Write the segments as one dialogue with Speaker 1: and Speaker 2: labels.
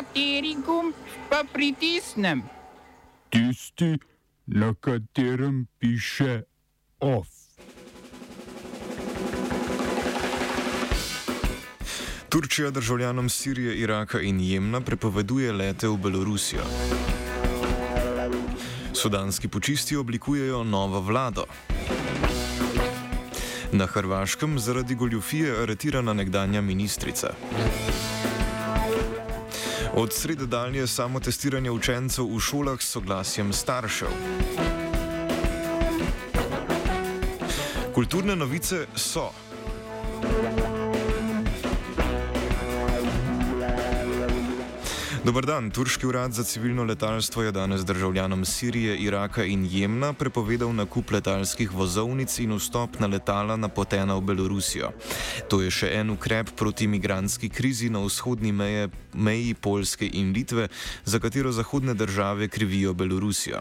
Speaker 1: Kateri gumb pa pritisnem?
Speaker 2: Tisti, na katerem piše OF.
Speaker 3: Turčija državljanom Sirije, Iraka in Jemna prepoveduje lete v Belorusijo. Sudanski počisti oblikujejo novo vlado. Na Hrvaškem zaradi goljufije aretirana nekdanja ministrica. Od srede dalje samo testiranje učencev v šolah s soglasjem staršev. Kulturne novice so. Dobar dan. Turški urad za civilno letalstvo je danes državljanom Sirije, Iraka in Jemna prepovedal nakup letalskih vozovnic in vstop na letala napotena v Belorusijo. To je še en ukrep proti imigranski krizi na vzhodni meje, meji Polske in Litve, za katero zahodne države krivijo Belorusijo.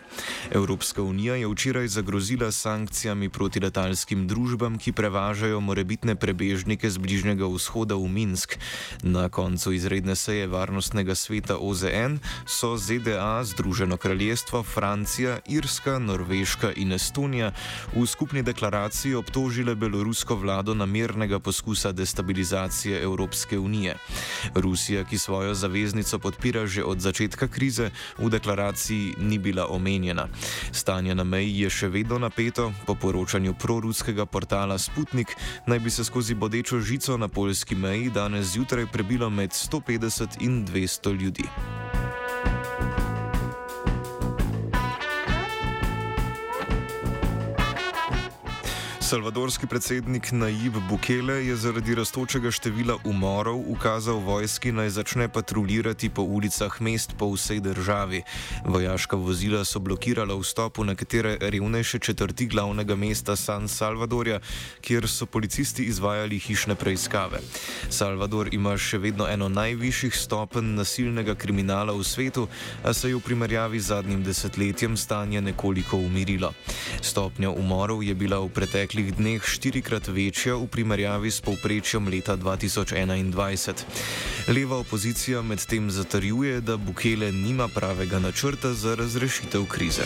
Speaker 3: Evropska unija je včeraj zagrozila sankcijami proti letalskim družbam, ki prevažajo morebitne prebežnike z Bližnjega vzhoda v Minsk. Na koncu izredne seje varnostnega sveta sveta OZN so ZDA, Združeno kraljestvo, Francija, Irska, Norveška in Estonija v skupni deklaraciji obtožile belorusko vlado namernega poskusa destabilizacije Evropske unije. Rusija, ki svojo zaveznico podpira že od začetka krize, v deklaraciji ni bila omenjena. Stanje na meji je še vedno napeto, po poročanju proruskega portala Sputnik naj bi se skozi bodečo žico na polski meji danes zjutraj prebilo med 150 in 200 ljudi ljudi. Salvadorski predsednik Naib Bukele je zaradi rastočega števila umorov ukazal vojski naj začne patruljirati po ulicah mest po vsej državi. Vojaška vozila so blokirala vstop v nekatere revnejše četrti glavnega mesta San Salvadorja, kjer so policisti izvajali hišne preiskave. Salvador ima še vedno eno najvišjih stopenj nasilnega kriminala v svetu, a se je v primerjavi z zadnjim desetletjem stanje nekoliko umirilo. Stopnja umorov je bila v preteklosti preteklih dneh štirikrat večja v primerjavi s povprečjem leta 2021. Leva opozicija medtem zatrjuje, da Bukele nima pravega načrta za razrešitev krize.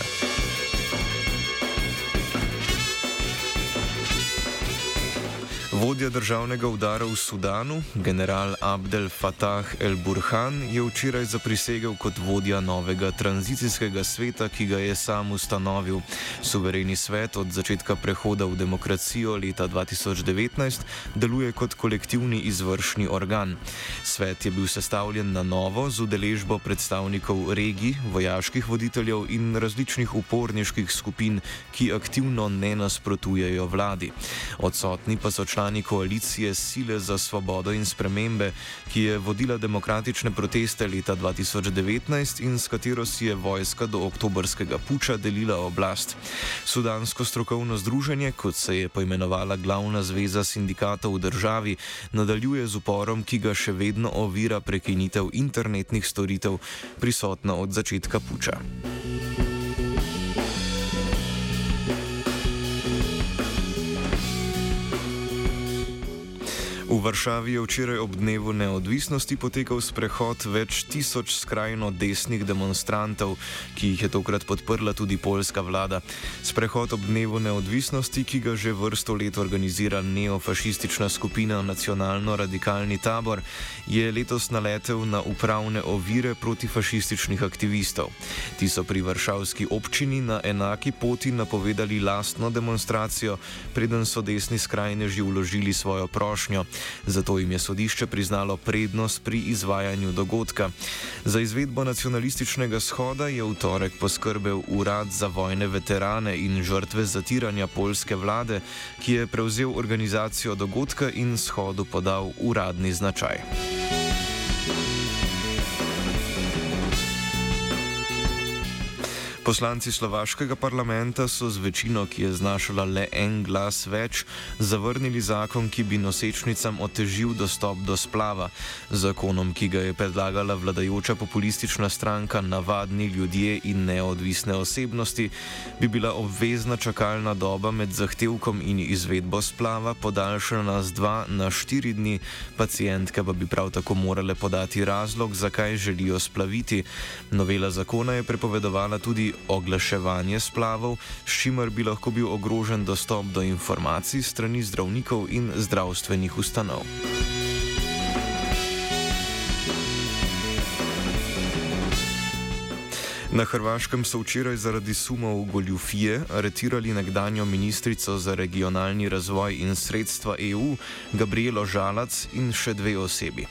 Speaker 3: Vodja državnega udara v Sudanu, general Abdel Fattah el-Burhan, je včeraj zaprisegel kot vodja novega tranzicijskega sveta, ki ga je sam ustanovil. Suvereni svet od začetka prehoda v demokracijo leta 2019 deluje kot kolektivni izvršni organ. Svet je bil sestavljen na novo z udeležbo predstavnikov regij, vojaških voditeljev in različnih uporniških skupin, ki aktivno ne nasprotujejo vladi. Odsotni pa so člani člani koalicije Sile za svobodo in spremembe, ki je vodila demokratične proteste leta 2019 in s katero si je vojska do oktobrskega puča delila oblast. Sudansko strokovno združenje, kot se je poimenovala glavna zveza sindikatov v državi, nadaljuje z uporom, ki ga še vedno ovira prekinitev internetnih storitev, prisotna od začetka puča. Varšavi je včeraj ob dnevu neodvisnosti potekal sprehod več tisoč skrajno desnih demonstrantov, ki jih je tokrat podprla tudi polska vlada. Sprehod ob dnevu neodvisnosti, ki ga že vrsto let organizira neofašistična skupina Nacionalno-radikalni tabor, je letos naletel na upravne ovire protifašističnih aktivistov. Ti so pri varšavski občini na enaki poti napovedali lastno demonstracijo, preden so desni skrajneži vložili svojo prošnjo. Zato jim je sodišče priznalo prednost pri izvajanju dogodka. Za izvedbo nacionalističnega shoda je v torek poskrbel Urad za vojne veterane in žrtve zatiranja polske vlade, ki je prevzel organizacijo dogodka in shodu podal uradni značaj. Poslanci slovaškega parlamenta so z večino, ki je znašala le en glas več, zavrnili zakon, ki bi nosečnicam otežil dostop do splava. Zakonom, ki ga je predlagala vladajoča populistična stranka Navadni ljudje in neodvisne osebnosti, bi bila obvezna čakalna doba med zahtevkom in izvedbo splava podaljšana z dva na štiri dni, pacijentke pa bi prav tako morale podati razlog, zakaj želijo splaviti. Novela zakona je prepovedovala tudi oglaševanje splavov, s čimer bi lahko bil ogrožen dostop do informacij strani zdravnikov in zdravstvenih ustanov. Na Hrvaškem so včeraj zaradi sumov goljufije aretirali nekdanjo ministrico za regionalni razvoj in sredstva EU Gabrielo Žalac in še dve osebi.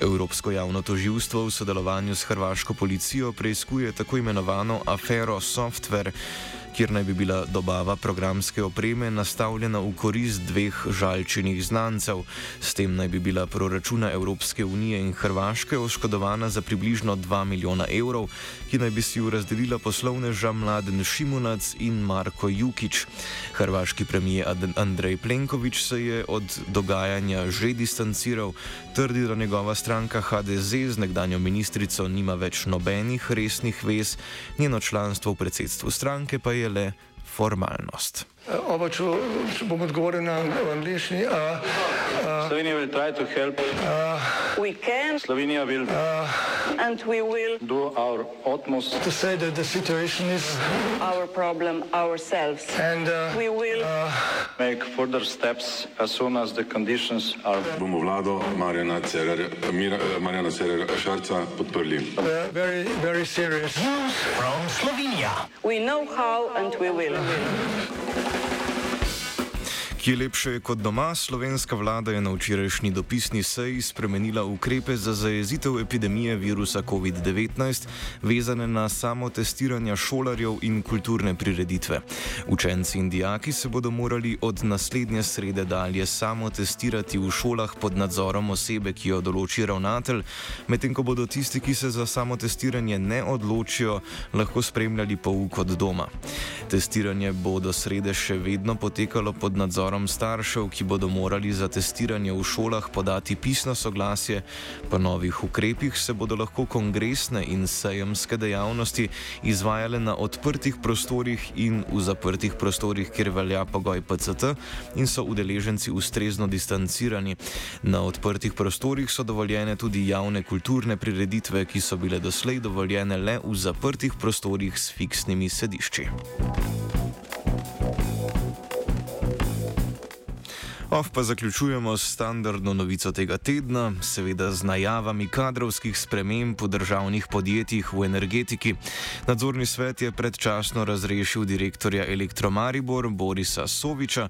Speaker 3: Evropsko javno toživstvo v sodelovanju s hrvaško policijo preizkuje tako imenovano afero Software kjer naj bi bila dobava programske opreme nastavljena v korist dveh žalčenih znancev. S tem naj bi bila proračuna Evropske unije in Hrvaške oškodovana za približno 2 milijona evrov, ki naj bi si jo razdelila poslovneža Mladen Šimunac in Marko Jukič. Hrvaški premijer Andrej Plenković se je od dogajanja že distanciral, trdi, da njegova stranka HDZ z nekdanjo ministrico nima več nobenih resnih vez, njeno članstvo v predsedstvu stranke pa je je le formalnost.
Speaker 4: Oba, če, če bom odgovoril na angliški.
Speaker 5: Slovenija bo poskušala pomagati. Slovenija bo naredila naš utmost, da bo rekla, da je situacija naš problem, sami. In bomo naredili nadaljnje korake, as soon as the conditions are.
Speaker 6: Bomo vlado Marjana Cererera Šarca podprli.
Speaker 4: Very, very serious.
Speaker 7: From Slovenija.
Speaker 8: We know how and we will. Thank you.
Speaker 3: Kje lepše je kot doma, slovenska vlada je na včerajšnji dopisni seji spremenila ukrepe za zajezitev epidemije virusa COVID-19, vezane na samo testiranje šolarjev in kulturne prireditve. Učenci in dijaki se bodo morali od naslednje srede dalje samo testirati v šolah pod nadzorom osebe, ki jo določi ravnatelj, medtem ko bodo tisti, ki se za samo testiranje ne odločijo, lahko spremljali pouk od doma. Testiranje bo do srede še vedno potekalo pod nadzorom nadzorom staršev, ki bodo morali za testiranje v šolah podati pisno soglasje, po novih ukrepih se bodo lahko kongresne in sejemske dejavnosti izvajale na odprtih prostorih in v zaprtih prostorih, kjer velja pogoj PCT in so udeleženci ustrezno distancirani. Na odprtih prostorih so dovoljene tudi javne kulturne prireditve, ki so bile doslej dovoljene le v zaprtih prostorih s fiksnimi sedišči. Ov pa zaključujemo s standardno novico tega tedna, seveda z najavami kadrovskih sprememb v državnih podjetjih v energetiki. Nadzorni svet je predčasno razrešil direktorja Elektromaribor Borisa Soviča.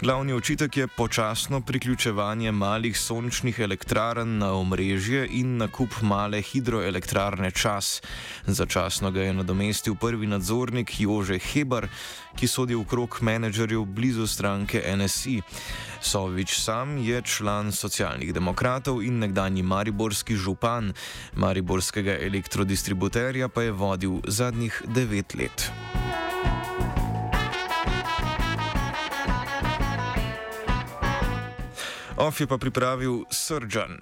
Speaker 3: Glavni očitek je počasno priključevanje malih sončnih elektrarn na omrežje in nakup male hidroelektrarne čas. Začasno ga je nadomestil prvi nadzornik Jože Hebar, ki sodi v krog menedžerjev blizu stranke NSI. Sovič sam je član socialnih demokratov in nekdanji mariborski župan, mariborskega elektrodistributerja pa je vodil zadnjih devet let. Of je pa pripravil Srdžan.